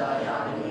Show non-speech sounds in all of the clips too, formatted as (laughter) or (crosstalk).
သာယာနေ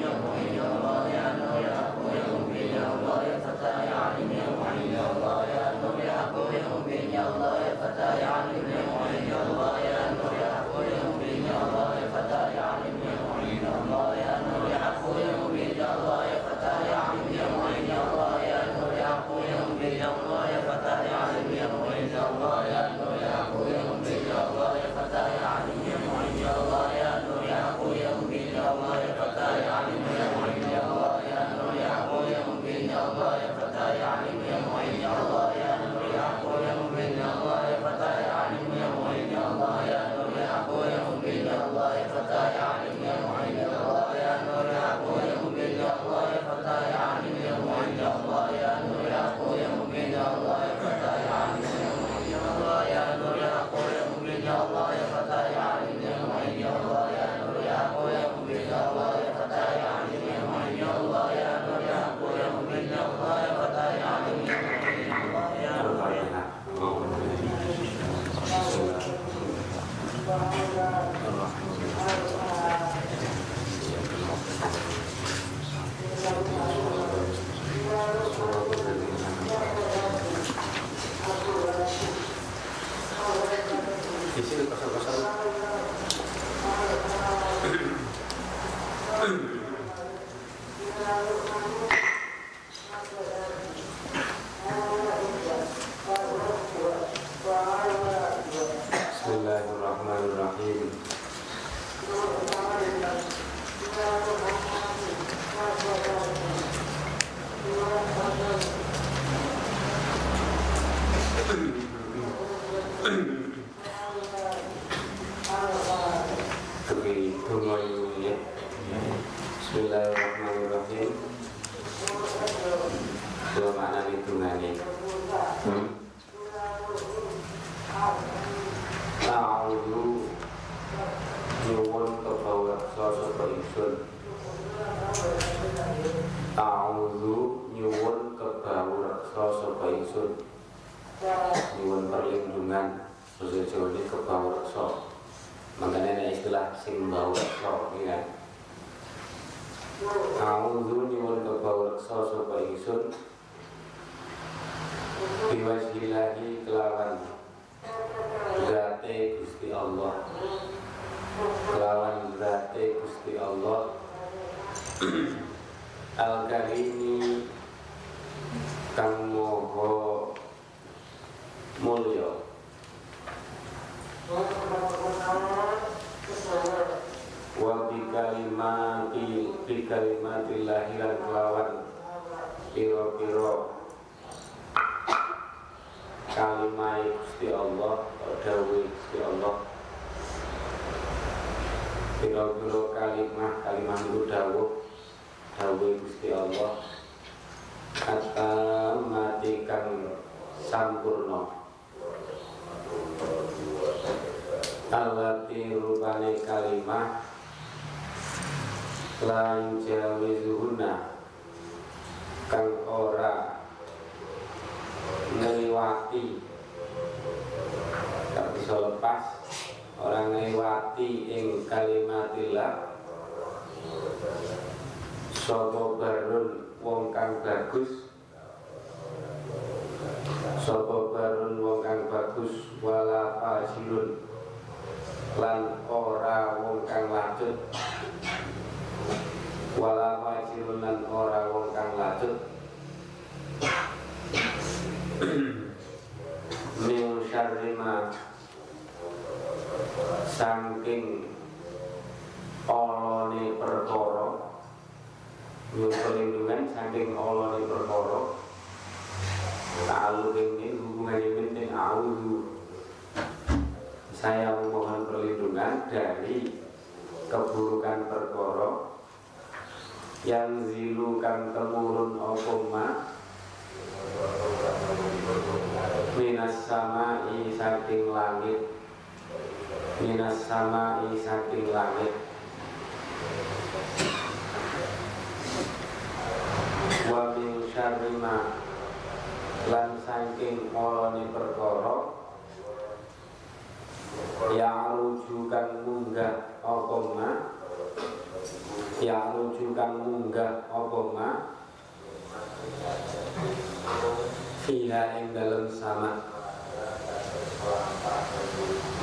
kawula Gusti Allah kata mati kang sampurna. Alati rupane kalimah lan jawi zuhuna kang ora ngeliwati tak bisa lepas orang ngeliwati ing kalimatillah. Sopo barun wong kang bagus. Sopo barun wong kang bagus Wala fajirun Lan ora wong kang lacut. Wala fajirun lan ora wong kang lacut. Min syarrima Sangking Olone perkoro duwe perlindungan saking Allah olone perkara. Ta'alluq ini hubungannya penting auzu saya memohon perlindungan dari keburukan perkara yang zilukan temurun opo minas sama i saking langit. Minas sama i saking langit wa min syarri ma lan saking marane perkara ya rujukan munggah apa ma ya rujukan munggah apa ma fiha ing dalem sama.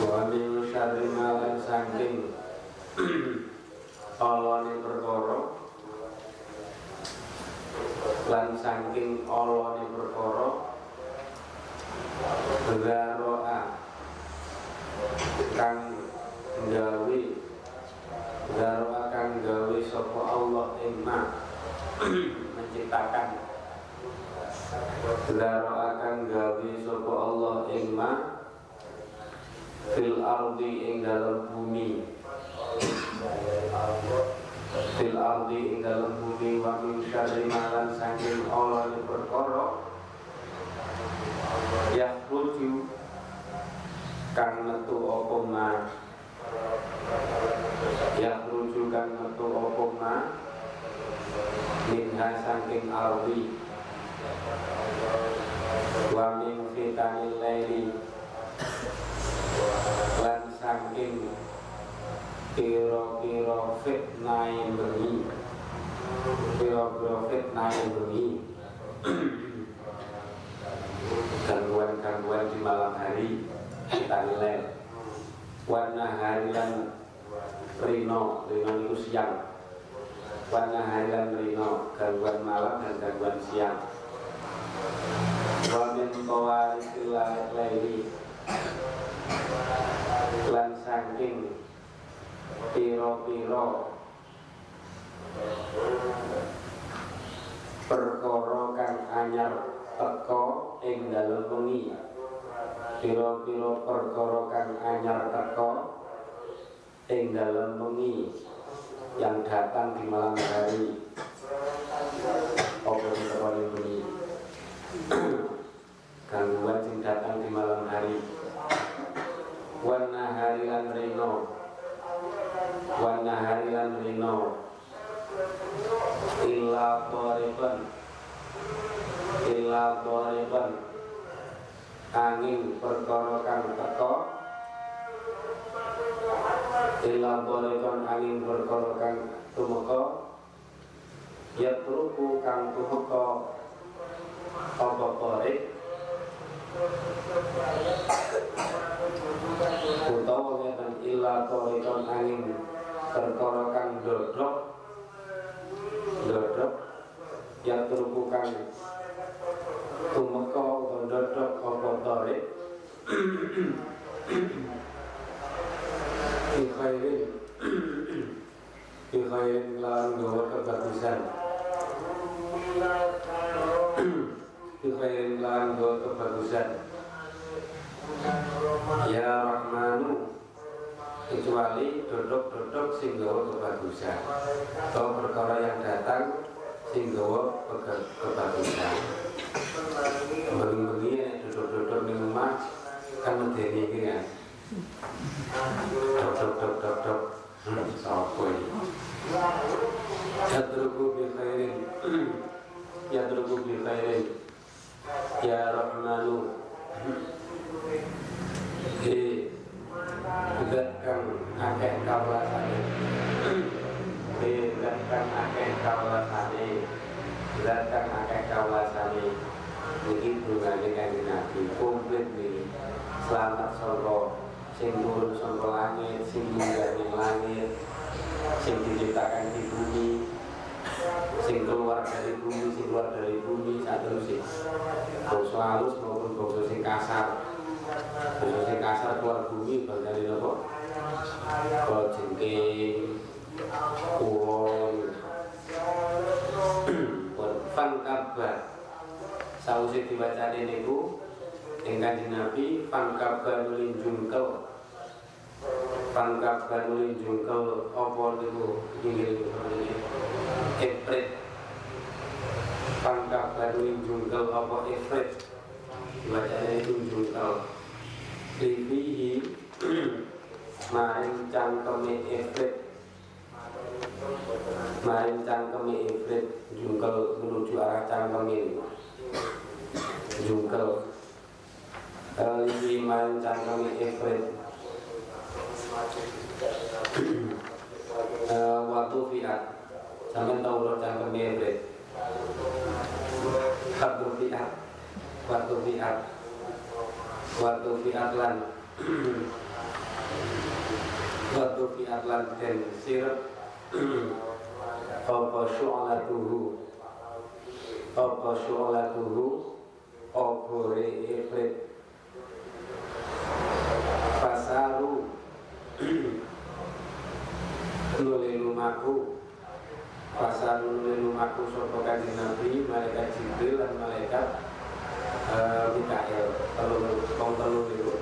Wa min syarri ma lan saking (clears throat) alone perkara lan saking alane perkara Garoa kang gawe Garoa kang gawe sapa Allah ing (clears throat) menciptakan. Garoa kang gawe sapa Allah ing fil ardi ing dalam bumi fil ardi ing dalam bumi wa min syarri malan saking Allah perkara Yahruju kang metu apa ma? Yahruju kang metu apa ma? Minha saking ardi. Wa min fitanil laili Lan saking Kira-kira fitnah bengi Kira-kira fitnah bengi gangguan-gangguan di malam hari. Kita nilai. Warna hari lan rino. Rino itu siang. Warna hari lan rino. Gangguan malam dan gangguan siang. Wa min tawarikil laili. Lan saking piro-piro perkara kang anyar teko ing dalem wengi. Pira-pira perkara kang anyar teko ing dalem wengi yang datang di malam hari. Apa yang wengi? (clears throat) Gangguan sing datang di malam hari. Warna hari lan rino warna hari lan rino illa illa angin perkara kang teko illa angin perkara kang tumeka. Ya turuku kang tumeka. Apa tarik? Utawa ngeten illa angin perkara dodok dodok yang terukukan utawa dodok apa tarik? Fi khairin fi khairin lan gawa kebagusan. Fi gawa kebagusan. Ya rahmanu kecuali dodok-dodok sing gawa kebagusan. Atau perkara yang datang sing gawa kebagusan. Bengi-bengi nek dodok-dodok ning omah kan medeni iki kan dodok-dodok-dodok sapa iki? Yadruku bi khairin. Ya Rahmanu. Eh zat kang akeh kawalasane zat kang akeh kawalasane zat kang akeh kawalasane iki dungane kanjeng Nabi. Komplit nih selamat saka sing saka langit sing munggah langit sing diciptakan di bumi sing keluar dari bumi sing keluar dari bumi saat terus bangsa halus maupun bangsa sing kasar sing kasar keluar bumi dari nopo kalau jengking uwon fan kabar. Sausi dibacane niku ing kanjeng Nabi fan kabar nulin jungkel. Fan kabar nulin jungkel apa niku? Inggih niku Ifrit. Fan kabar nulin apa? Ifrit. Dibacane itu jungkel Libihi maring cangkeme Ifrit maring cangkeme Ifrit jungkel menuju arah cangkeme. Jungkel. Libihi maring cangkeme Ifrit Waktu fi sampean tau ora cangkeme bre waktu fiat. Waktu fiat waktu fiat lan waktu fiat lan den sirep apa syu'latuhu apa syu'latuhu apa ifrit fasaru nuli lumaku fasaru nuli lumaku kanjeng Nabi malaikat Jibril dan malaikat Mikael telu wong telu niku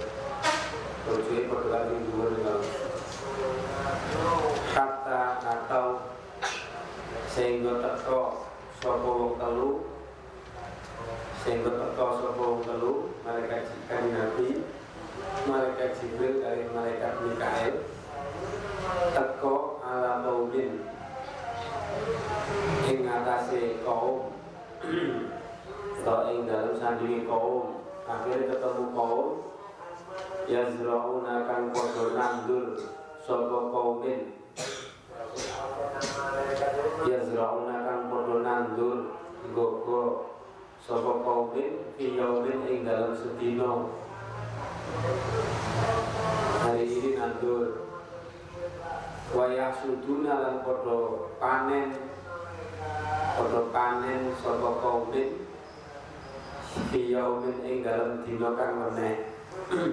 Terus padha ing dhuwur niku hatta atau sehingga teko sapa wong telu sehingga teko sapa wong telu malaikat kanjeng Nabi. Malaikat Jibril dari malaikat Mikael. Teko ala qaumin ing atase kaum (clears throat) atau ing dalam sandingi kaum. Akhirnya ketemu kaum. Yazrauna kang padha nandur sapa kaumin. Yazrauna kang padha nandur gogo sapa kaumin fi yaumin ing dalam sedina. Hari ini nandur. Wayah suduna lan podo panen podo panen sapa kaumin Biyaumin ing dalam dina kang meneh. (clears throat)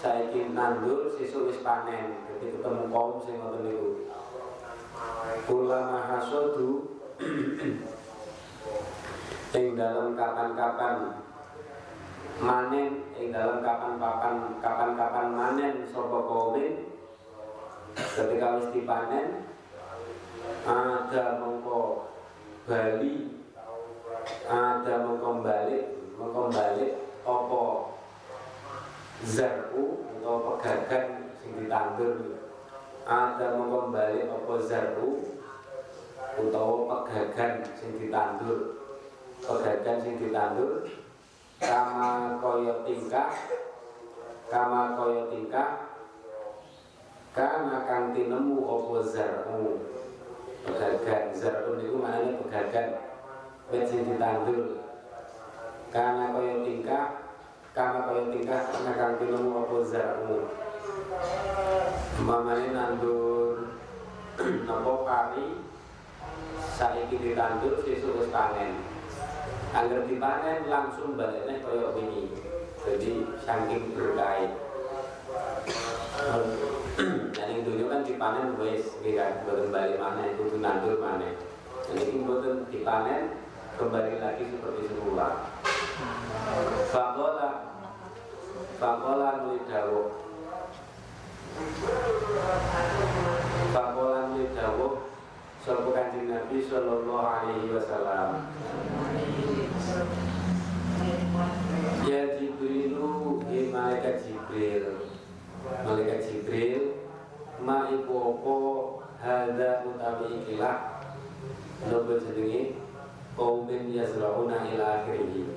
Saiki nandur sesuk wis panen. Jadi ketemu kaum sing ngoten niku. Ulama hasadu (clears throat) ing dalam kapan-kapan manen ing dalam kapan-kapan kapan-kapan manen sapa kaumin. Ketika wis dipanen ada mengko bali ada mengko balik mengko balik apa zaru atau pegagan sing ditandur ada mengko balik apa zaru utawa pegagan sing ditandur pegagan sing ditandur kama kaya tingkah kama kaya tingkah karena kang tinemu apa zar'u pegagan zar'u itu maknanya pegagan wit sing ditandur karena kaya tingkah karena kaya tingkah karena kang tinemu apa zar'u mamane nandur (clears throat) napa pari saiki ditandur sesuk wis panen. Angger dipanen langsung baliknya kaya ini jadi saking berkait. Dan yang dulu kan dipanen wes kan? Boten balik mana itu nandur mana ini boten dipanen kembali lagi seperti semula Fakola Fakola nuli dawo Fakola nuli dawo Sopo kanjeng Nabi Sallallahu Alaihi Wasallam. Ya Jibrilu Ya Malaikat Jibril. Malaikat Jibril Ma iku opo Hada utawi ikilah? Nopo jenengi Kaumin yazrauna ila akhirihi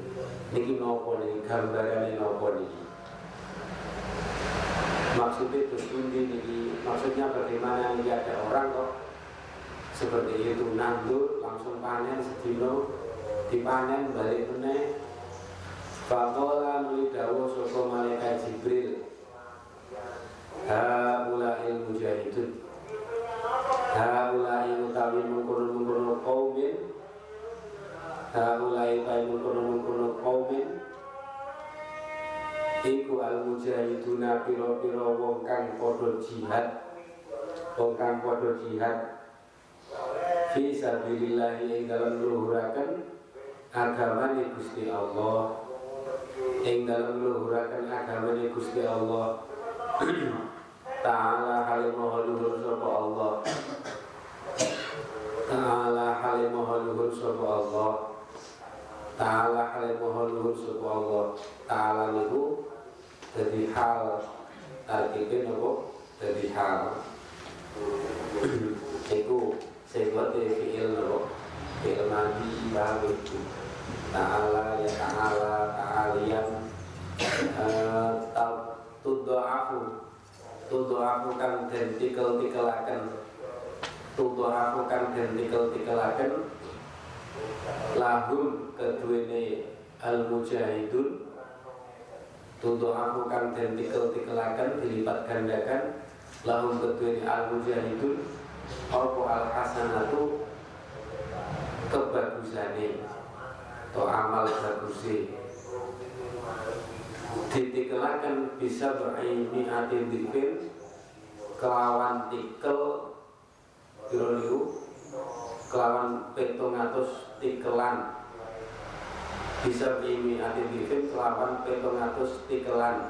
Niki nopo niki? Gambarannya nopo niki? Maksudnya terus niki? Maksudnya bagaimana ini ada orang kok seperti itu? Nandur langsung panen sedino dipanen balik meneh. Fakola nuli dawo soko malaikat Jibril Haulai mujahidun. Haulai utawi mengkono-mengkono kaumin Haulai utawi mengkono-mengkono kaumin Iku al mujahiduna piro-piro wong kang podo jihad. Wong kang podo jihad. Fi sabilillah ing dalam luhuraken agamane Gusti Allah. Ing dalam luhuraken agamane Gusti Allah. (clears throat) Ta'ala halim luhur sapa Allah. Ta'ala halim luhur sapa Allah Ta'ala halim luhur sapa Allah. Ta'ala niku jadi hal tarkibe nopo jadi hal. Iku sebuah fi'il nopo fi'il bahagia itu ta'ala ya ta'ala ta'alian tau tudo aku tudo aku kan dan tikel tikelakan tutur kang den tikel-tikelaken lahum keduene al mujahidun tutur kang den tikel-tikelaken dilipat gandakan. Lahum keduene al mujahidun apa al hasanatu kebagusane. Atau amal bagusnya. Ditikelakan bisa beraimi hati dikir. Kelawan tikel kiro kelawan petung atus tikelan. Bisa beraimi hati dikir kelawan petung atus tikelan.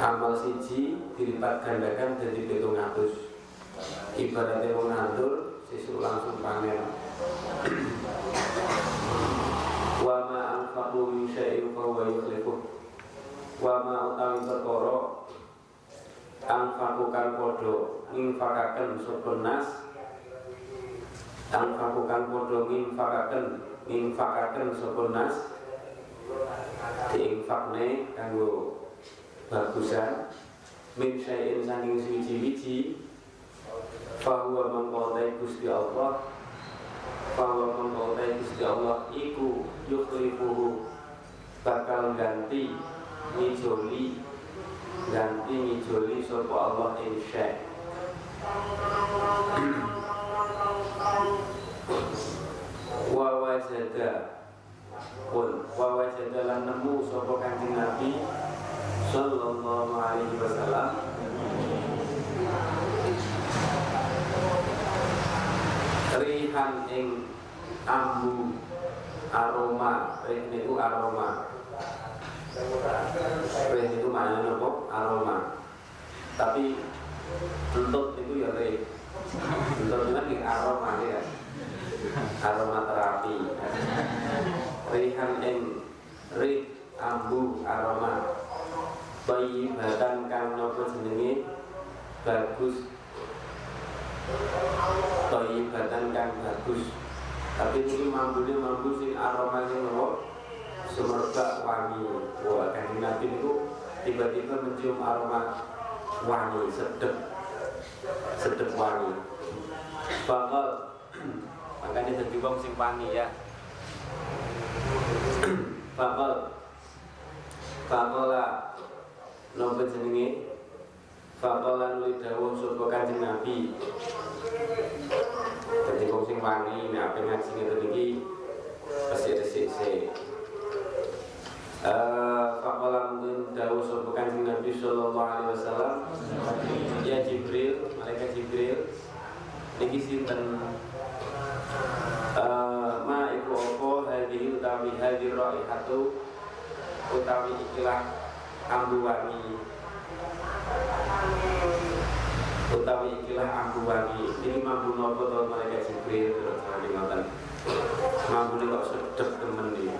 Amal siji dilipat gandakan jadi petung atus. Ibaratnya mengatur sesu langsung panen. (clears throat) Wa ma anfaqu min syai'in fa huwa yukhlifu. Wa utawi perkara anfaqu kan padha nginfakaken sapa nas anfaqu kan padha nginfakaken nginfakaken sapa nas? Diinfakne kanggo bagusan. Min syai'in saking suci-wici fa huwa mangkotai Gusti Allah. Bahwa mengkotai Gusti Allah iku yukhlifuhu. Bakal ganti ngijoli ganti ngijoli sapa Allah insya wa wajada pun wa wajada lan nemu sapa kanjeng Nabi sallallahu alaihi wasallam. Rihan ing ambu aroma rih niku aroma. Rih niku maknanya apa? Aroma. Tapi tuntut itu ya rih itu kan aroma ya aroma terapi. Rihan ing rih ambu aroma. Bayi bahkan kang nopo jenenge? Bagus. Toibatan kang bagus. Tapi ini mampu ini mampu sing aroma sing nopo? Semerbak wangi. Wah kan nabi itu tiba-tiba mencium aroma wangi sedep. Sedep wangi bakal (clears throat) makanya jadi wong sing ya (clears throat) bakal lah nopo jenenge Fakolan lu dawuh sapa Kanjeng Nabi. Dadi wong sing wangi nek ape ngaji ngene iki resik-resik sik. Eh fakolan lu dawuh sapa Nabi sallallahu alaihi wasallam. Ya Jibril, malaikat Jibril. Niki sinten eh ma iku apa hadhihi utawi hadhihi raihatu utawi ikilah ambu wangi utawi ikilah ambu wangi ini mampu nopo to malaikat jibril terus lagi ngoten mampu ini kok sedep temen nih.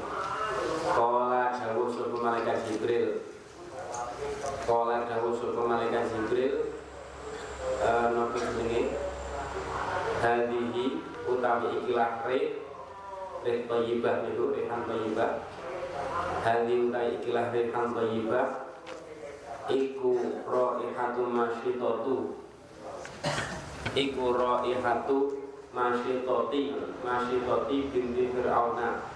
Kola jauh suku malaikat jibril. Kola jauh suku malaikat jibril. Jenenge Hadihi utawi ikilah re Reh toyibah itu rehan toyibah. Hadi utawi ikilah rehan toyibah Iku ro'ihatu masyitotu Iku ro'ihatu masyitoti Masyitoti binti Fir'auna.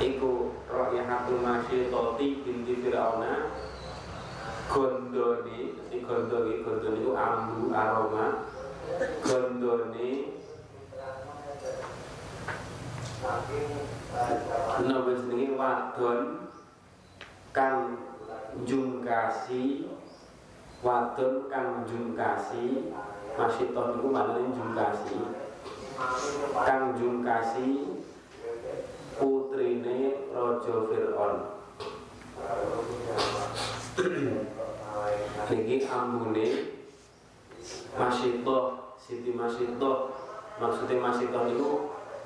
Iku ro'ihatu masyitoti binti Fir'auna. Gondoni Si gondoni, gondoni itu ambu aroma Gondoni Nabi sendiri wadon Kang jungkasi wadon kang jungkasi masitoh niku maknane jungkasi kang jungkasi putrine raja Firaun. Niki ambune masitoh Siti Masitoh maksudnya Masitoh niku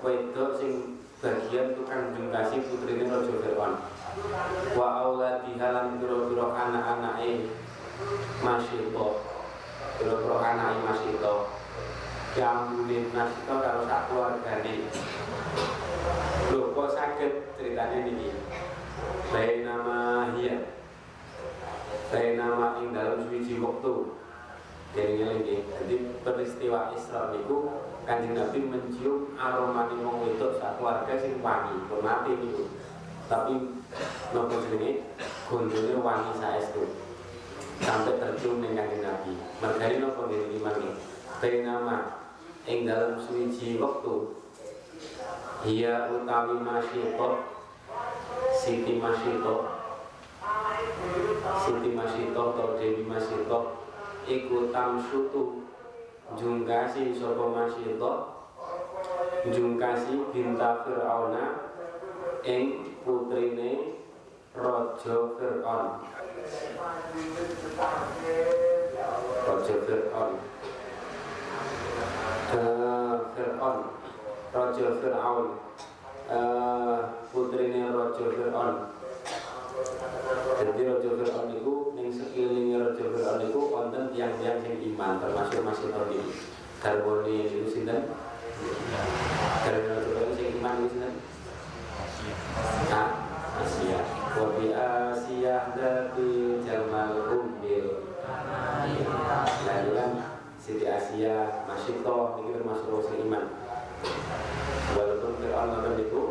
wedok sing bagian tukang jungkasi putrine raja Firaun wa auladi halan biro-biro anak-anake masyito biro-biro anake masyito jambune masyito kalau sak keluargane. Lho kok sakit ceritanya niki? Baik nama hiya. Baik nama ing dalam suci waktu Jadi ini lagi Jadi peristiwa Isra niku Kanjeng Nabi mencium aroma wong wedok sak keluarga sing wangi, mati niku. Tapi nopo jenenge gondone wangi saestu. Sampai tercium ning Kanjeng Nabi. Mergane nopo ngene iki mangke. nama ing dalam suci waktu Ia utawi masyito Siti masyito Siti masyito atau Dewi masyito Iku tamsutu jungkasi sapa masyita jungkasi binta fir'auna ing putrine raja fir'aun. Raja fir'aun. Uh, fir'aun. Raja fir'aun. Uh, putrine raja fir'aun jadi raja fir'aun itu ning sekelilingnya raja fir'aun itu wonten tiang-tiang sing iman termasuk masih tadi garwane itu sinten? Garwane raja fir'aun sing iman itu sinten? Nah Asia. Wabi Asia dari Jamal Umbil. Itu kan Siti Asia Masyito ini termasuk orang iman. Walaupun Fir'aun itu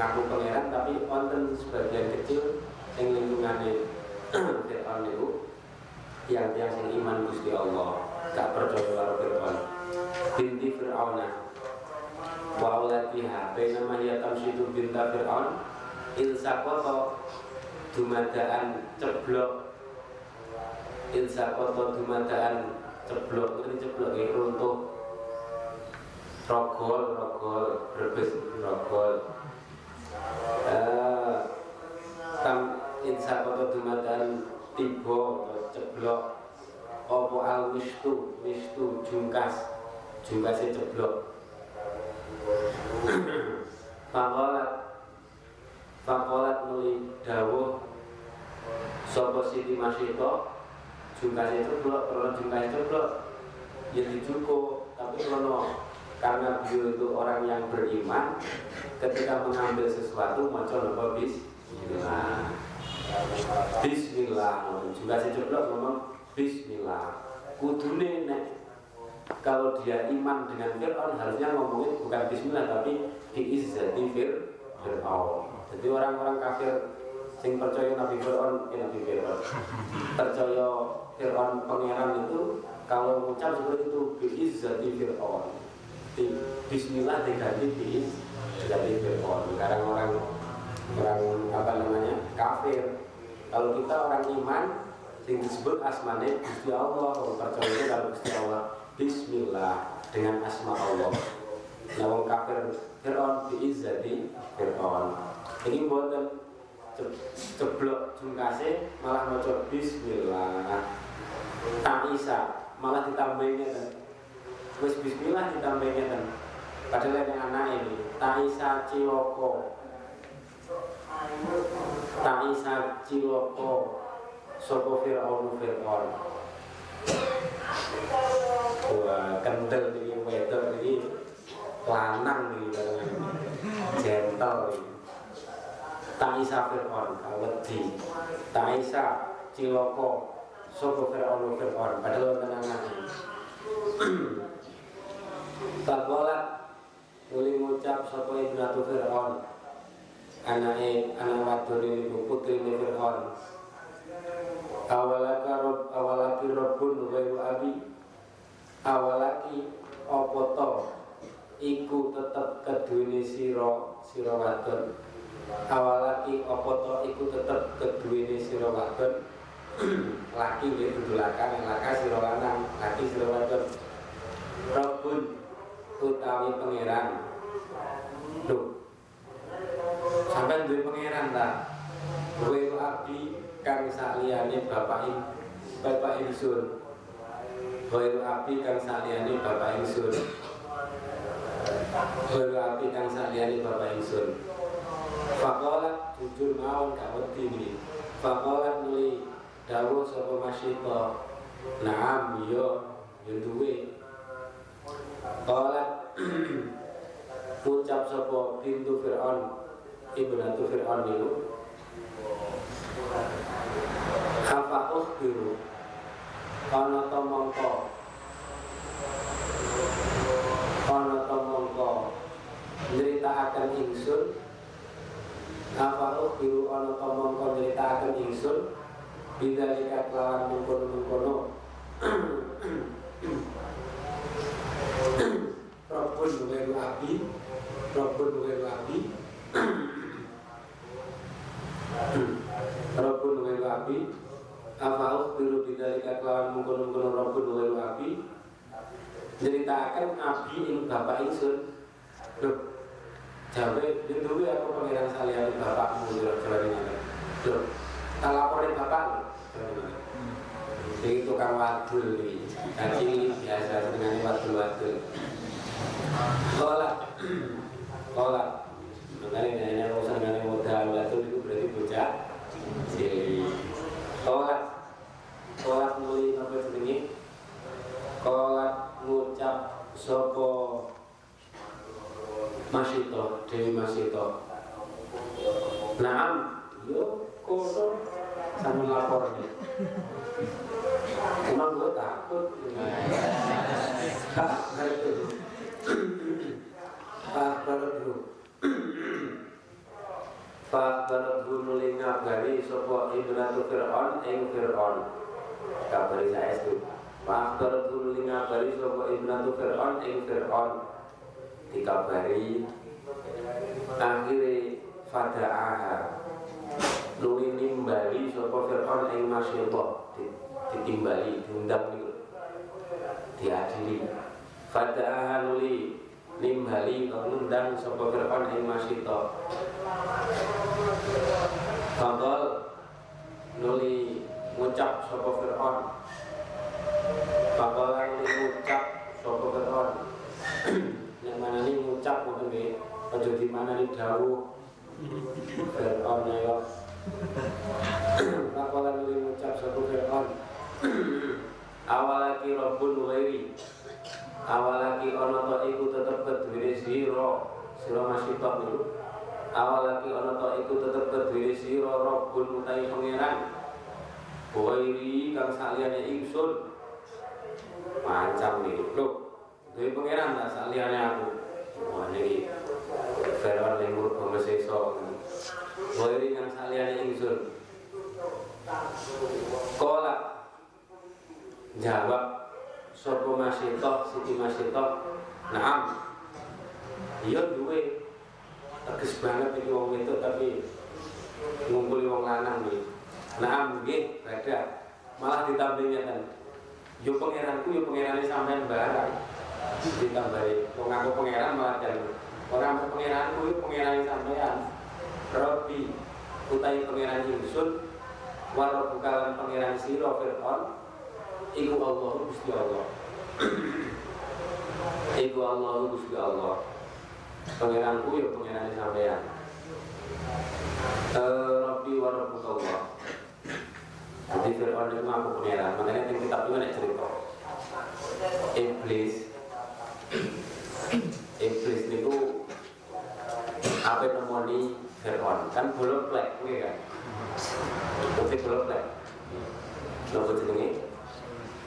ngaku pangeran tapi wonten sebagian kecil yang lingkungannya (clears throat) Fir'aun itu yang yang sing iman Gusti Allah gak percaya karo Fir'aun. Binti Fir'auna wa aulatiha bainama hiya tamshidu binta Fir'aun ilsaqata dumadaan ceblok. Ilsaqata dumadaan ceblok ini ceblok ini runtuh. Rogol rogol berbes rogol. Uh, tam ilsaqata dumadaan tiba atau ceblok. Opo al wistu wistu jungkas. Jungkasnya ceblok. Fakolat. Fakolat muli dawuh. Sopo Siti Masyito? Jungkasnya ceblok, karena jungkasnya ceblok. Ya dicukup. Tapi kalau karena beliau itu orang yang beriman Ketika mengambil sesuatu Macam apa Bismillah. Bismillah Jungkasnya ceblok ngomong Bismillah. Kudune nek kalau dia iman dengan Fir'aun harusnya ngomongin bukan Bismillah tapi biizzati Fir'aun. Jadi orang-orang kafir sing percaya Nabi Fir'aun eh, Nabi Fir'aun. Percaya Fir'aun pangeran itu kalau mengucap seperti itu biizzati Fir'aun. Bismillah diganti biizzati Fir'aun. Sekarang orang orang apa namanya kafir kalau kita orang iman sing disebut asmane Gusti Allah kalau percaya kalau Gusti Allah Bismillah dengan asma Allah. Wong kafir Fir'aun biizzati Fir'aun. Ini buatan ceblok jungkase malah maca bismillah. Tak malah ditambahin kan. Wis bismillah ditambahin kan. Padahal yang anak ini tak isa. Tak isa ciloko. Sopo Fir'aun Fir'aun. Wah, kendel ini wedok ini lanang nih gentle nih. Taisa Fir'aun kawedi. Taisa Ciloko Sopo Fir'aun Fir'aun padahal tenangan. Takolat Muli ngucap Sopo Ibnatu Fir'aun Anake anak wadon ini putri ini Fir'aun. Awalaka rob awalaki robun ghairu abi. Awalaki apa to? Iku tetep keduwene sira sira wadon. Awalaki apa to? Iku tetep keduwene sira wadon. (clears throat) Laki nggih dudu lakan laka sira lanang laki sira wadon. Robun utawi pangeran. Lho sampai duwe pangeran ta? Ghairu abi kang saliyane bapak bapak ingsun. Wairu api kang saliyane bapak ingsun. Wairu api kang saliyane bapak ingsun. Fakolat jujur mawon gak wedi ni Fakolat nuli dawuh sapa masyita Naam yo yo duwe. Kolat (clears throat) ucap sapa pintu Fir'aun ibnatu Fir'aun tuh Kafa ukhbiru ana ta mongko? Ana ta mongko? Nyritakaken ingsun. Kafa ukhbiru ana ta mongko nyritakaken ingsun? Bidalika kelawan mengkono-mengkono (clears throat) Rabbun Nuhiru Abi Rabbul ghairu abdi Rabbul ghairu abdi Afa'uh biru bidalika kelawan mengkono-mengkono Rabbul ghairu abdi Ceritakan abdi ini bapak insun Loh Jawa bintuwi aku pengiran salian bapakmu Jawa ini Loh Tak laporin bapakmu Jadi tukang wadul nih Kaji biasa, senangnya wadul-wadul. Kalau kola. Makanya nanya urusan dengan modal wadul itu berarti bocah cilik. Kola, kola mulai apa jenenge? Kola ngucap sopo Masito, Dewi Masito. Naam, yo sambil lapor nih. Emang gue takut. Hah, Pak Barodhu nuli ngabari sapa Ibratu Fir'aun ing Fir'aun. Kabari saya itu. Barodhu nuli ngabari sapa Ibratu Fir'aun ing Fir'aun. Dikabari akhirnya fada'aha nuli nimbali sapa Fir'aun ing masyidha ditimbali diundang diadili fada'aha nuli nimbali ngundang sapa Fir'aun ing masyidha Fadal nuli ngucap sapa Fir'aun. Fadal nuli ngucap sapa Fir'aun. (clears throat) Yang mana ini ngucap ngoten nggih? Aja di mana ini dawuh? Fir'aun ya (clears throat) Faqala nuli ngucap sapa Fir'aun? (clears throat) Awalaki rabbun ghairi awalaki ana ta iku tetep kedue sira sira masyitok niku awalaki ana ta iku tetep kedue sira rabbun utahe pangeran. Ghairi kang saliyane ingsun. Macam nih. Lho duwe pangeran tak saliyane aku? Wah niki Fir'aun lemur bangsa Ghairi kang saliyane ingsun. Kola. Jawab Sopo Masyitoh, Siti Masyitoh Naam. Iya duwe. Teges banget ini wong itu tapi Ngumpuli wong lanang nih Naam nggih beda Malah ditambahnya kan Yo pangeranku yo pangerane sampean barang. Ditambahi Wong aku pangeran malah dan Orang pangeranku yo pangerane sampean. Robi Utai pangeran Yusuf Walau bukan pangeran siro Fir'aun Iku Allah Gusti Allah. Iku Allah Gusti Allah. Pangeranku ya pangeran sampean Eh, Rabbi wa Rabbuka Allah. Jadi Fir'aun itu aku pangeran. Makanya yang kitab itu ada cerita. Iblis. Iblis itu Apa nemoni Fir'aun? Kan belum plek kan? Berarti belum plek Nopo jenenge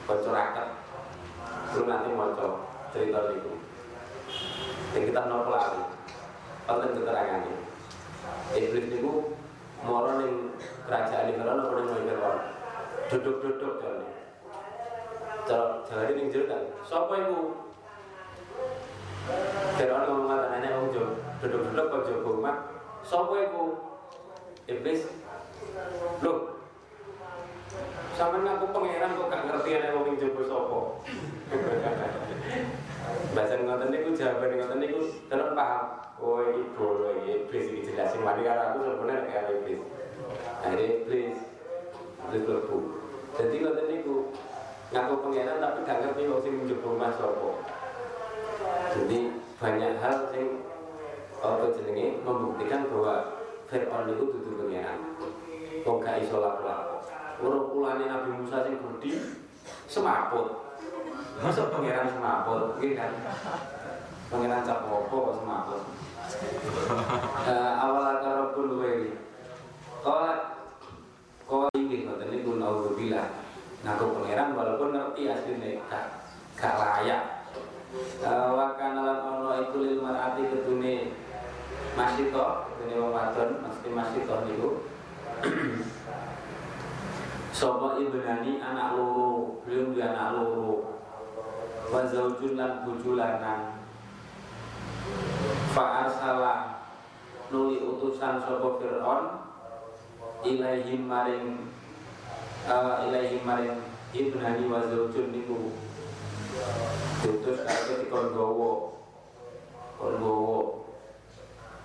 Raket. Belum nanti moco cerita itu Yang kita nopo lari Konten keterangannya. Iblis itu Moro ning kerajaan ini Fir'aun Nopo ning Fir'aun? Duduk-duduk Cara jalan ini jero kan? Sopo itu Fir'aun ngomong nenek wong jo Duduk-duduk kok jogo rumah Sopo itu Iblis Loh Sampe aku pangeran kok gak ngerti ana wong jogo sapa. Bahasa ngoten niku jawaban ngoten niku terus paham. Oh iki bolo iki iblis iki jelasin wani karo aku sebenarnya kayak iblis. Akhirnya iblis iblis lebu. Jadi ngoten niku ngaku pangeran tapi gak ngerti wong sing rumah sapa. Jadi banyak hal sing apa jenenge membuktikan bahwa Fir'aun itu dudu pangeran. Wong gak iso laku-laku. Urung pulane Nabi Musa sing gede semaput. Masa pangeran semaput, nggih kan? Pangeran cap opo kok semaput. Eh awal pun duwe. Kala kala iki ngoten niku naudzubillah. Ngaku pangeran walaupun ngerti asline gak gak layak. Eh wa kana lan ono lil mar'ati kedune masito, kedune wong wadon, mesti masito niku. Sopo nani anak loro. Belum dia anak loro. Wazaujun lan bujulanan. Fa'arsala Nuli utusan Sopo Fir'on Ilaihim maring uh, Ilaihim maring Ibrani wazaujun niku. Diutus akhirnya dikon gowo Kondowo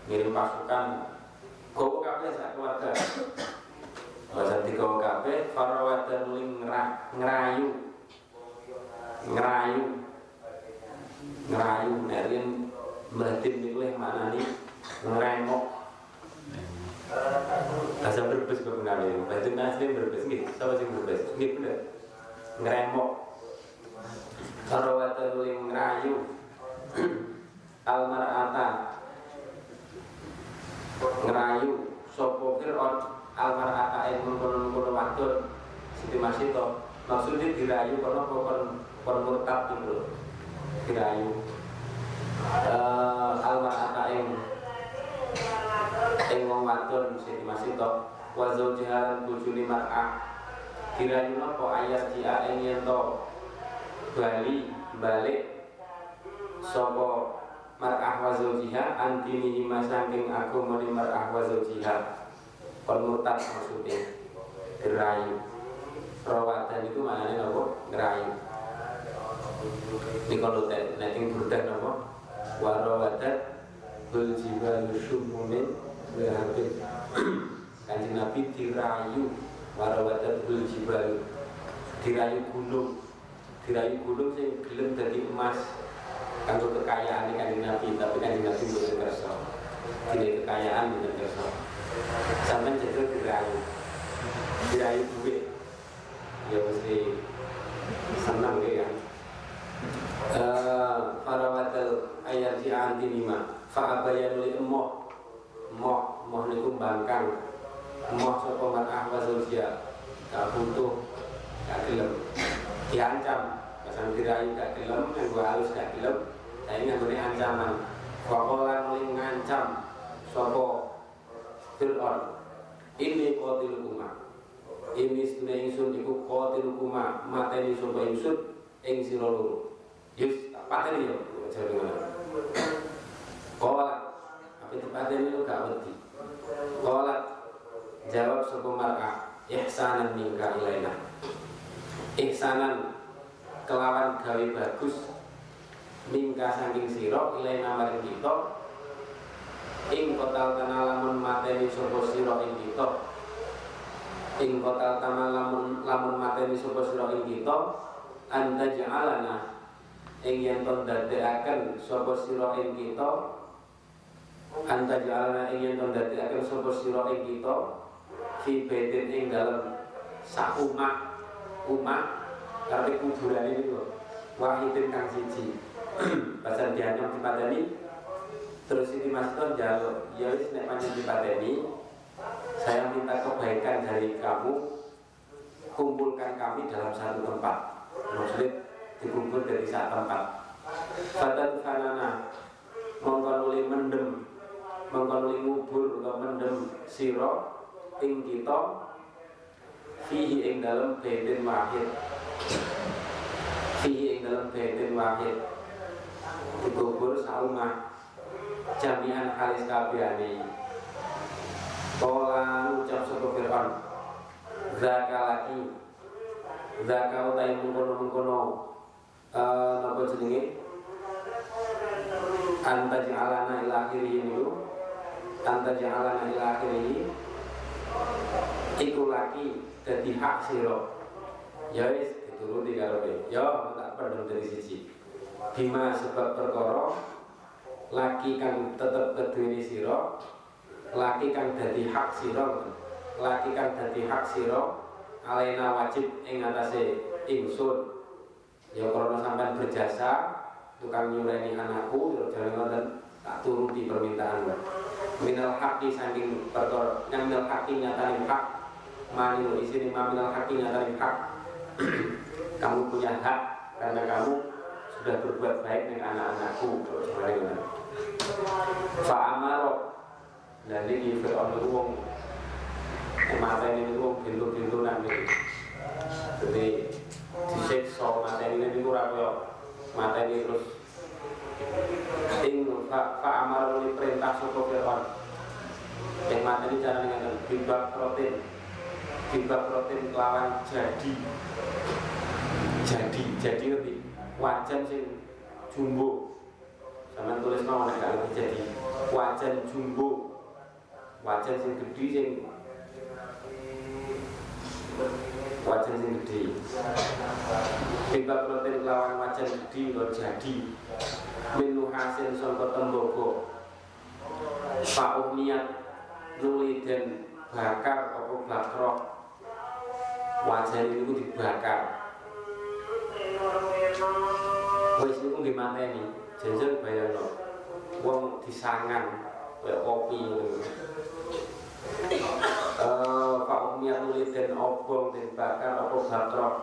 Ngirim pasukan. Kau kabeh sak keluarga. Bahasa tiga kabeh farawatan ling ngerayu. Ngerayu. Ngerayu nerin batin niku mana nih ngeremok bahasa berbes kok ngali bahasa asli berbes nih sama sih berbes nih bener. Ngeremok farawatan ling ngerayu. (clears throat) Almarata. Ngerayu. Sopo fir'on almarata yang mengkono-mengkono wadon Siti Masito. Maksudnya dirayu karena kon kon murtad gitu dirayu. Uh, almarata yang yang wong wadon Siti Masito. Wa zaujiha bojone mar'ah dirayu napa ayat dia ing yen bali balik sapa mar'ah wa zawjiha antini hima saking aku mani mar'ah wa zawjiha kon murtad maksudnya gerayu rawatan itu maknanya apa? gerayu ini kalau netting burdah apa? wa rawatan bul jibal syumumin berhabin (clears throat) kanjeng nabi dirayu wa rawatan bul jibal dirayu gunung dirayu gunung sing gelem dadi emas. Kanggo kekayaan kanjeng Nabi tapi kanjeng Nabi mboten kersa. Dile kekayaan mboten kersa sampean jajal dirayu. Dirayu duit. Ya mesti senang ya Uh, farawatal ayat si anti lima fa'abayan li emoh emoh emoh niku bangkang. Emoh sapa mar'ah wa zaujia gak butuh gak gelem. Diancam. Pasang dirayu gak gelem yang gua halus gak gelem. Saya ini ancaman. Wakola nuling ngancam. Sopo Fir'aun Ini kotil kuma. Ini seduna ingsun iku kotil kuma. Mateni sopo ingsun Ing siroluru Yus, tak pateni yo Jadi mana Kola Apa itu pateni lu gak berhenti Kola Jawab sopo mar'a? Ihsanan mingka ilaina. Ihsanan Kelawan gawe bagus. Mingka saking sira ilaina maring kita ing kotal tanah lamun mateni sapa sira ing kita? Ing kotal tanah lamun lamun mateni sapa sira ing kita? Anta ja'alana ing yen to dadekaken sapa sira ing kita? Anta ja'alana ing yen to dadekaken sapa sira ing kita? Fi baitin ing dalem sak umat umat tapi kuburan ini lho. Wahidin kang siji. (clears throat) Pasal dianyam dipateni terus ini Mas Ton jaluk. Ya wis nek panjang dipateni saya minta kebaikan dari kamu kumpulkan kami dalam satu tempat. Maksudnya dikumpul dari satu tempat. Fatan fanana mengkonuli mendem mengkonuli ngubur atau mendem siro ing kita fihi ing dalam baitin wahid. Fihi ing dalam baitin wahid. Dikubur saumah jami'an halis kabehane. Kola ucap sapa Fir'aun Zaka lagi. Zaka utai mengkono-mengkono. Uh, Napa jenenge? Anta ja'alana ila akhirih ini Anta ja'alana ila akhirih Iku lagi Jadi hak siro Ya wis dituruti karo Ya tak pernah dari sisi. Bima sebab perkara laki kang tetep keduweni sira laki kang dadi hak sira. Laki kang dadi hak sira alena wajib ing atase ingsun. Ya karena sampean berjasa tukang nyureni anakku ya jangan ngoten tak turuti permintaan minal haki saking perkara yang minal haki nyatani hak mani isini minal haki nyatani hak. (clears throat) Kamu punya hak karena kamu sudah berbuat baik dengan anak-anakku. Fa'amaro dan ini Fir'aun wong mata ini wong pintu-pintu nanti jadi disiksa mata ini itu rakyat mata ini terus ing fa'amaro ini perintah sopo Fir'aun? Yang mata ini cara dengan bibak protein. Bibak protein lawan jadi. Jadi jadi lebih wajan sing jumbo Sama tulis mau nek kalau jadi wajan jumbo. Wajan sing gede sing wajan sing gede. Tiba protein lawan wajan gede lo jadi minu hasil sangka tembogo. Pak niat nuli dan bakar apa bakrok wajan itu dibakar wis niku nggih mateni jenjang bayangno. Wong disangan kaya kopi ngono. Eh Pak Umiyah nuli den obong den bakar apa bakrok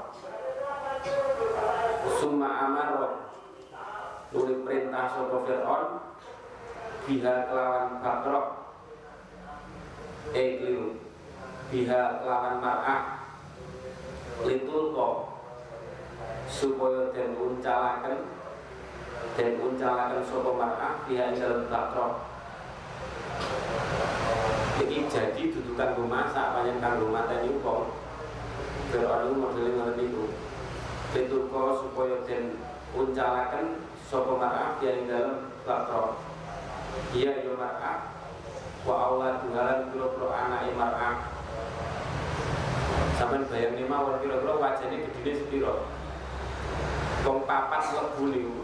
summa amaro. Nuli perintah sapa Fir'aun biha kelawan bakrok eh keliru. Biha kelawan mar'ah. Litul kok supaya den uncalaken den uncalaken sapa mar'ah biha ing dalem bakrok iki jadi dudukan rumah sak panjen kanggo mateni wong Fir'aun modele ngoten niku litul kok supaya den uncalaken sapa mar'ah biha ing dalem bakrok iya yo mar'ah wa Allah duhalan kira-kira anake mar'ah sampean bayang mawon kira-kira wajahnya gedine sepiro wong papat lebu niku.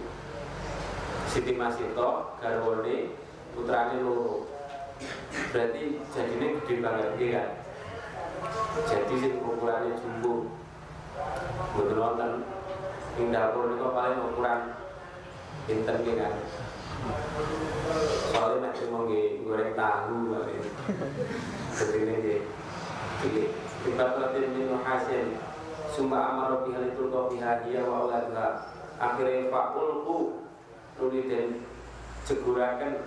Siti Masito garwane putrane loro. Berarti jadinya gede banget nggih kan? Jadi sing ukurannya jumbo. Mboten wonten. Ing dapur niku paling ukuran pinten nggih kan? Soalnya mau goreng tahu kali nggih. Iki Tiba latin min hasil Summa amaro bihal itu kau bihadia wa auladha Akhirnya fa'ulku Nuli dan cegurakan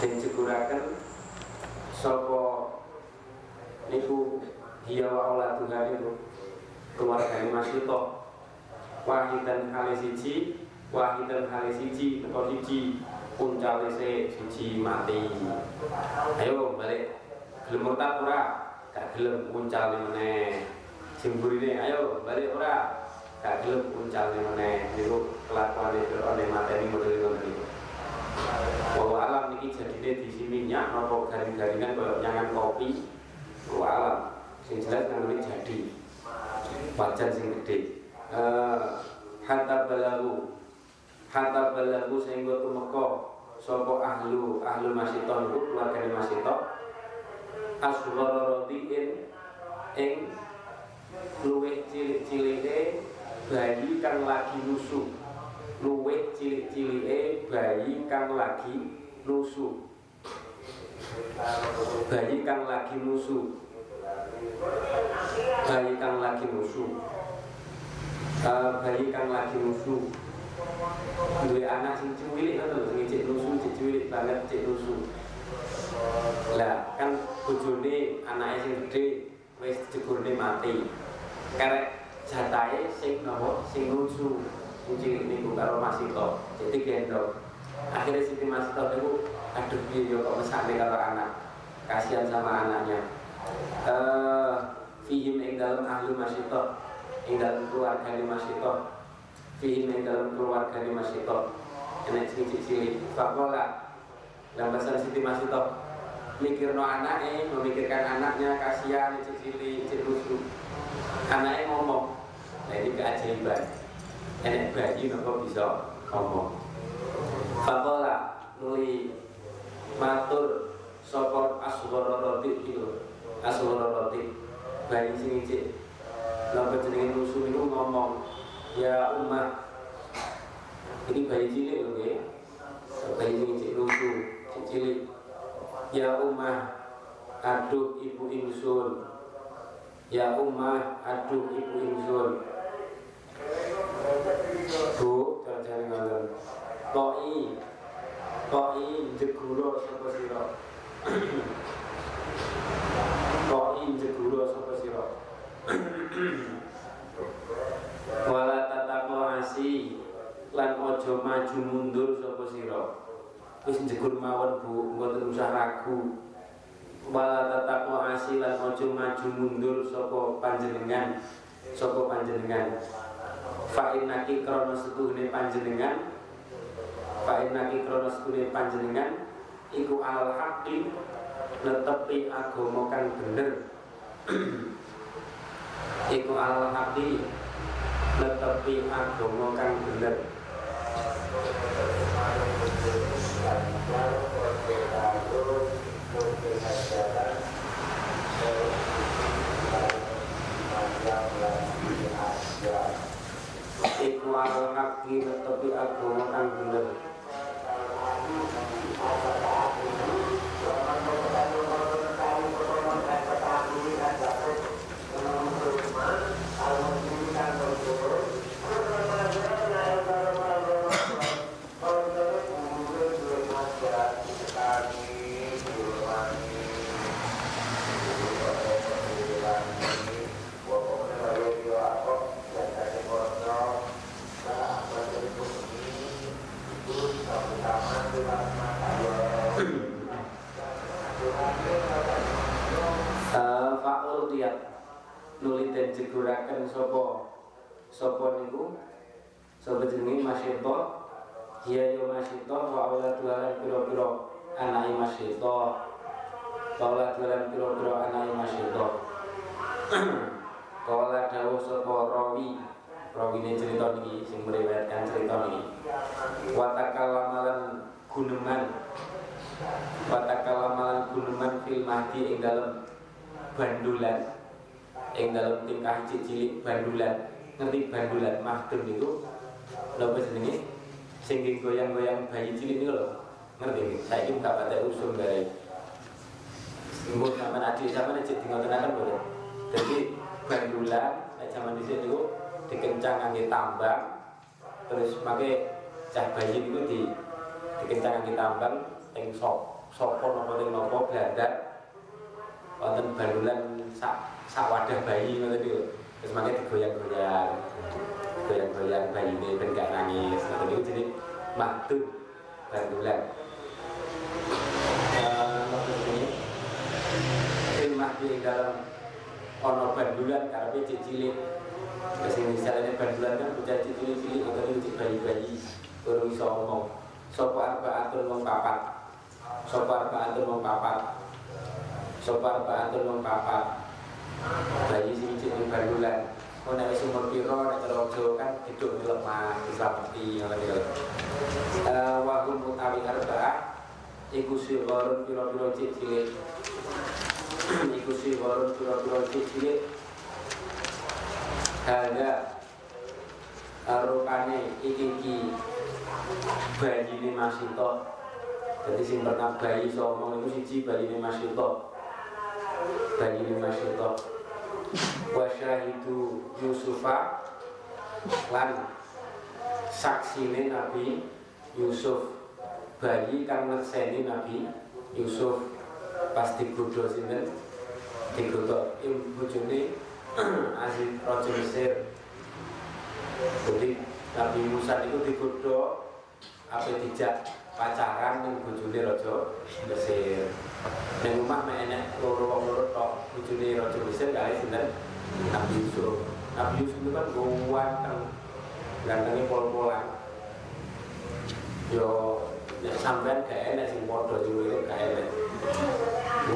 Dan cegurakan Sopo Niku Hiya wa auladha niku Keluarga masih toh Wahidan hale siji Wahidan hale siji Teko siji Puncale se siji mati. Ayo balik Gelem murtad ora? Gak gelem uncale meneh sing burine ayo balik ora. Gak gelem uncale meneh. Niku kelakuane Fir'aun mateni model ngoten niku Bahwa alam niki di sini nyak napa garing-garingan koyo nyangan kopi. Bahwa alam. Sing jelas nang jadi. Wajan sing gede eh hatta balagu. Hatta balagu sehingga tumeka sapa ahlu ahlu masiton iku keluargane masiton. Asghara rotiin ing luwih cilik-cilike bayi kang lagi nusu luwih cilik-cilike bayi kang lagi nusu bayi kang lagi nusu bayi kang lagi nusu uh, bayi kang lagi nusu duwe anak sing cilik ngono sing cek nusu cek banget cek nusu lah kan bojone anake sing gedhe wis jeburne mati karek jatahe sing nopo? Sing nusu sing niku karo Masito jadi gendong akhirnya Siti Masito niku aduh piye yo kok mesake karo anak? Kasihan sama anaknya. Eh fihim ing dalam ahli Masito ing dalam keluarga Masito fihim ing dalam keluarga Masito enek sing cilik fakola. Dalam bahasa Siti Masito mikir no anaknya, memikirkan anaknya, kasihan, cicili, cilusu Anaknya ngomong, nah ini keajaiban. Enak bayi nopo bisa ngomong? Fakola nuli matur sopor asgoro roti itu Asgoro roti. Bayi sini cik Nopo jenengin musuh itu ngomong Ya umat Ini bayi cilik loh ya Bayi sini cik cik cilik. Ya ummah aduh ibu ingsun Ya ummah aduh ibu ingsun Bu, jangan ngomong Toi. Toi jeguro sapa sira? (clears throat) Toi jeguro sapa sira? (clears throat) Wala tatako asi lan ojo maju mundur sapa sira? Wis jegur mawon Bu. Mboten usah ragu wala tataqo asilan ojo maju mundur sapa panjenengan sapa panjenengan. Fa innaki krana setuhune panjenengan fa innaki krana stune panjenengan iku alal haqqi netepi agama kang bener. (clears throat) Iku alal haqqi netepi agama kang bener Alal haqqi netepi agama bener Fa'ul tiap nuli dan jeguraken sopo sopo niku? Sopo jenenge? Masyito. Hiya yo masyito. Wa awla tuhalan piro-piro anai masyito. Kala tuhalan piro-piro anai masyito. (clears throat) Kala dawuh sopo rawi. Rawi ini cerita niki sing meriwayatkan cerita niki. Watakalamalan guneman Watakalamalan guneman fil mahdi ing dalem bandulan ing dalam tingkah cilik bandulan. Ngerti bandulan mahdum itu napa jenenge? Sing nggih goyang-goyang bayi cilik niku lho. Ngerti nggih? Saiki tak patek usum dari Mbok sampean adik sampean cek dingotenaken boleh. Jadi bandulan zaman dhisik niku dikencang ngangge tambang terus make cah bayi niku di dikencang ngangge tambang ing sop sopo napa ning napa blandar wonten bandulan sak sak wadah bayi ngoten niku. Terus mangke digoyang-goyang. Goyang-goyang bayi ini ben gak nangis. Ngoten niku jadi jenenge? Sing mahdi dalam ana bandulan karepe cek cilik. Misalnya bandulan kan bocah cilik-cilik ngoten niku cek bayi-bayi urung iso ngomong. Sapa arba'atul wong papat. Sapa arba'atul wong papat. Sopar ba'atul wong papat Bayi sing cilik bandulan Oh nek wis umur piro nek cara Jawa kan hidup di lemah dislameti ngono iki. Eh wa hum utawi arba'ah iku sirrun piro-piro cilik. Iku sirrun piro-piro cilik. Hada Rupane iki iki ini masih toh jadi sing pernah bayi so ngomong itu siji bayi ini masih toh bayi ini masih toh wasyahidu Yusufa lan saksine Nabi Yusuf. Bayi kang nekseni Nabi Yusuf. Pas digodho sinten? Digodho im bojone (clears throat) Aziz Raja Mesir. Jadi Nabi Musa itu digodho apa dijak pacaran ning bojone Raja Mesir. Ning omah mek enek loro wong loro tok bojone Raja Mesir kali sinten? Nabi Yusuf. Nabi Yusuf itu kan ganteng gantengnya pol-polan. Yo nek sampean gak enak sing padha mirip gak enak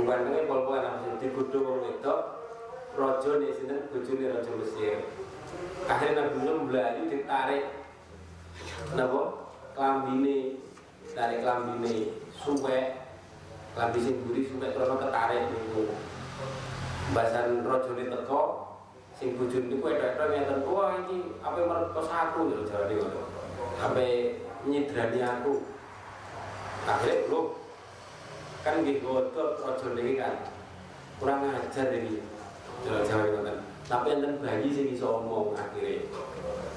gantengnya pol-polan Yusuf digodho wong wedok raja nek sinten? Bojone Raja Mesir. Akhirnya Nabi Yusuf ditarik. Napa? Klambine tarik klambine suwek klambi sing buri suwek krono ketarik niku. Bahasan rajane teko sing bojone niku edok-edok ngeten wah iki ape merkos aku? Lho jawane ngono. Ape nyidrani aku. Akhirnya lho kan nggih godhot rajane iki kan kurang ajar iki. Jawa jawa ngoten. Tapi enten bayi sing iso omong akhirnya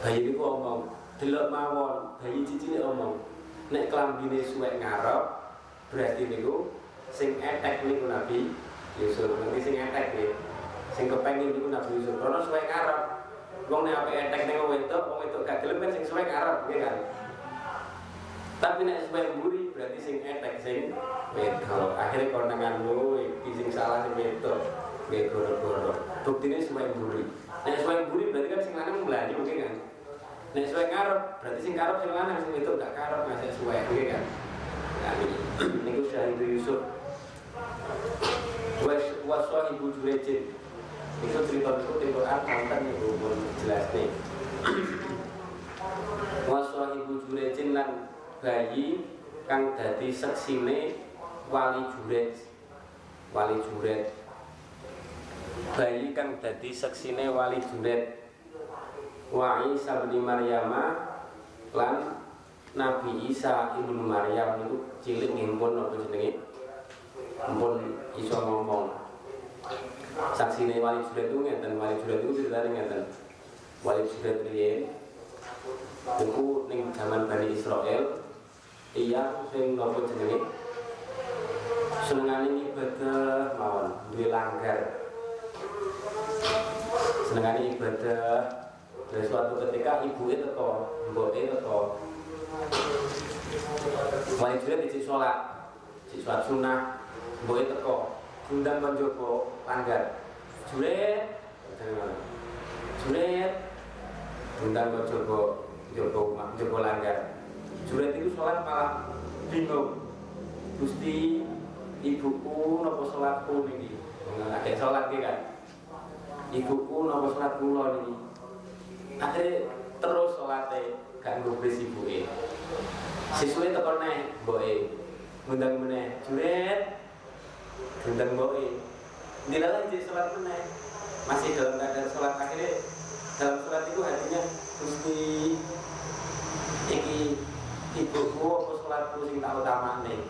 bayi niku omong delok mawon. Bayi cicine omong nek klambine suwek ngarep berarti niku sing etek niku Nabi Yusuf. Nanti sing etek nih sing kepengin niku Nabi Yusuf. Karena suwek ngarep. Wong nek ape etek ning wong wedok wong wedok gak gelem sing suwek ngarep nggih kan? Tapi nek suwek mburi berarti sing etek sing wedok. Akhirnya konangan lu iki sing salah sing wedok nggih goro-goro buktine suwek mburi. Nek suwek mburi berarti kan sing lanang mlayu mungkin kan Nek suwe ngarep, berarti sing karep sing lanang sing itu gak karep ngasih suwe, oke kan? Nah, ini (clears throat) niku Syahid Yusuf. Was waswa ibu Jurejin. Itu cerita itu di Quran wonten niku pun jelas nih. (clears throat) Waswa ibu Jurejin lan bayi kang dadi seksine wali juret wali juret bayi kang dadi seksine wali juret wa Isa bin Maryama lan Nabi Isa ibnu Maryam itu cilik ngimpun apa jenenge? Pun iso ngomong. Saksine wali juret itu ngeten wali juret itu ceritanya ngeten. Wali juret riyen itu ning zaman Bani Israel iya sing nopo jenenge? Senengane ibadah mawon duwe langgar. Senengane ibadah dari suatu ketika ibu itu teko mbok itu teko. Wali juret di sholat di sholat sunnah mbok itu teko. Diundang kon jopo langgar juret diundang kon jopo jopo jopo langgar. Juret itu sholat malah bingung. Gusti ibuku nopo sholatku niki? Akeh sholat ki kan? Ibuku nopo sholat kula niki akhirnya terus sholatnya gak ngubris ibu e siswa itu neh boe ngundang meneh juret ngundang boe dilalah jadi sholat meneh. Masih dalam keadaan sholat. Akhirnya dalam sholat itu hatinya mesti iki ibuku apa sholatku sing tak utama nih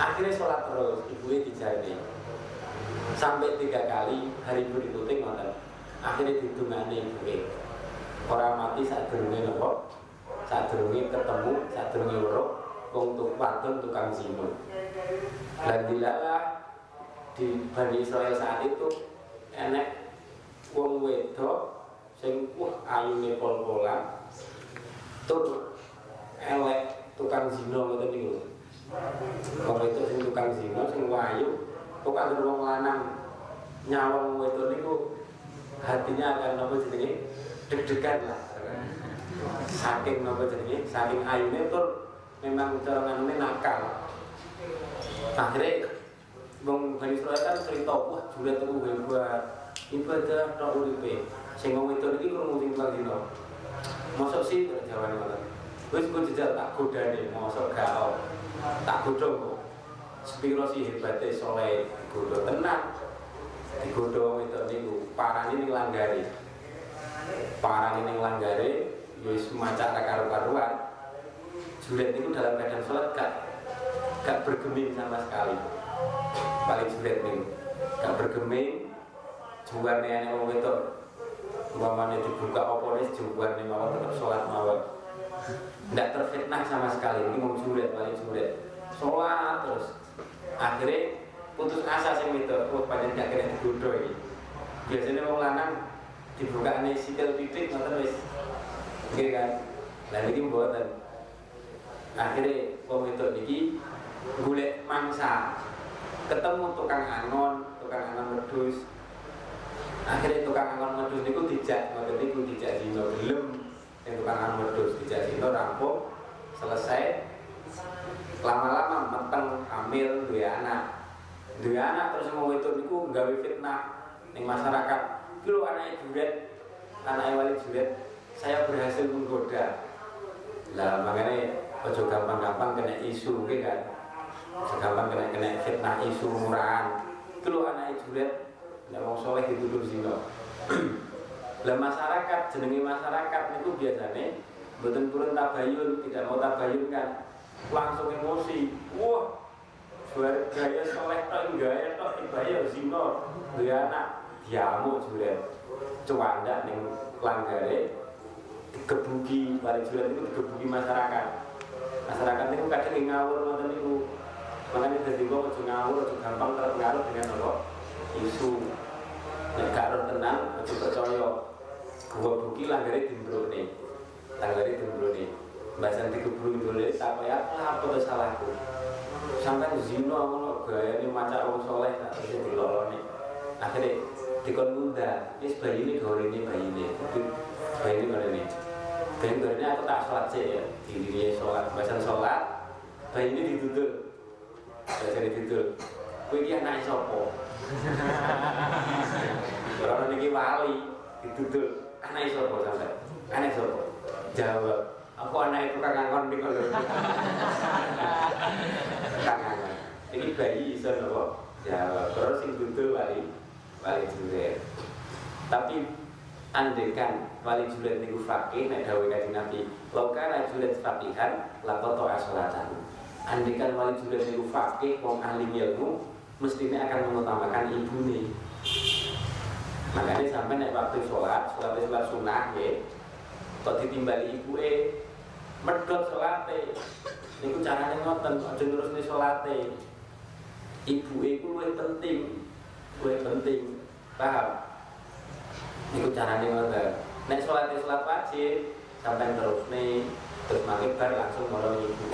akhirnya sholat terus ibu e dijani sampai tiga kali hari ditutup ngoten. Akhirnya didungani ibu e orang mati saat durunge nopo saat durunge ketemu saat durunge weruh wong tuk wadon tukang zina dan dilalah di Bani Israel saat itu enek wong wedok sing wah ayune pol-polan tur elek tukang zina ngoten niku. Wong itu sing tukang zina sing wayu tukang wong lanang nyawang wedok niku hatinya akan nopo jenenge deg-degan lah. Saking nopo jenenge? Saking ayune tur memang cara nakal. Akhirnya wong Bani Israel kan cerita wah juret itu hebat ibadah tok uripe. Sing wong itu iki krungu sing tukang dina mosok sih jawane ngoten wis kok jejal tak godane mosok gak tak godhong kok. Sepiro sih hebate soleh godho tenang. Digodho itu niku parane ning langgari parang ini langgare wis maca karo-karuan juret itu dalam keadaan sholat gak gak bergeming sama sekali. Paling juret nih gak bergeming juan ane wong itu umpamanya dibuka oponis juan nih mau tetap sholat mawon. Nggak terfitnah sama sekali. Ini mau juret paling juret sholat terus. Akhirnya putus asa sih itu oh panjang gak kena digodoh ini biasanya mau lanang dibuka nih sikil titik nonton wis. Oke kan? Dan ini buatan akhirnya wong itu niki mangsa. Ketemu tukang angon tukang angon medus akhirnya tukang angon medus niku dijak ngoten niku dijak dino gelem. Yang tukang angon medus dijak dino rampung selesai. Lama-lama meteng hamil dua anak. Dua anak terus mau itu niku gawe fitnah ning masyarakat Dulu anaknya juret, anaknya wali juret, saya berhasil menggoda. Lah makanya ojo gampang-gampang kena isu, gitu kan? Ojo gampang kena kena fitnah isu murahan. Dulu anaknya juret, tidak mau soleh dituduh zino. (clears throat) Lah masyarakat, jenengi masyarakat itu biasanya Betul turun tabayun, tidak mau tabayun kan Langsung emosi Wah, gaya soleh tok, gaya tok, bayar zino Dua anak, diamuk juret cuanda ning langgare digebuki balik juret itu digebuki masyarakat. Masyarakat itu kadang ngawur ngoten niku. Makanya dari gua ojo ngawur ojo gampang terpengaruh dengan apa? Isu. Nek gak ro tenang ojo percaya. Gua buki langgare dimbrone langgare dimbrone bahasan digebru dimbrone tak kaya apa to salahku? Sampai zino ngono gayane maca wong soleh tak terus dilolone. Akhirnya dikon ngundang. Wis bayi ini ini bayi ini tapi bayi ini mana ini ini aku tak sholat sih ya. Diri sholat, bahasa sholat Bayi ini ditutup Bahasa ditutup Kue ini anak sopo (laughs) Orang ini wali Ditutup Anak sopo sampai Anak sopo Jawab. Aku anak itu kangen di kalau (laughs) Kangen Ini bayi iso nopo Jawab. Terus yang duduk wali Wali juret Tapi Andekan wali julet niku fakih nek dawuh kanjeng Nabi kana julet fakihan laqata asolatan Andekan wali julet niku fakih wong ahli ilmu mestinya akan mengutamakan ibu nih makanya sampai nek waktu sholat sholat sholat sunnah ya kok ditimbali ibu eh medot sholat niku caranya ngoten aja terus nih sholat ibu ibu lebih penting lebih penting. Paham? Iku caranya ngoten. Nek sholat sholat wajib sampai terus nih terus maghrib bar langsung mau ibu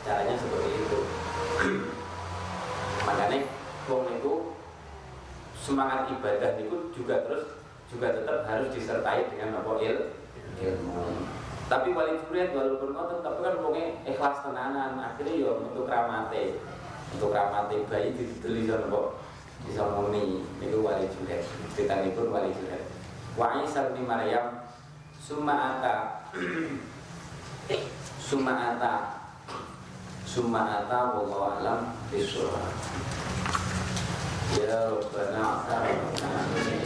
caranya seperti itu. (clears throat) Makanya wong itu semangat ibadah itu juga terus juga tetap harus disertai dengan apa? Il ilmu. Tapi wali juret walaupun ngoten tapi kan wongnya ikhlas tenanan. Akhirnya ya untuk ramate untuk ramate bayi dideli sama bisa muni niku wali julet cerita pun wali julet wa Isa bin Maryam summa ata (clears throat) summa ata summa ata wallahu alam bisawab. Ya rabbana Alhamdulillah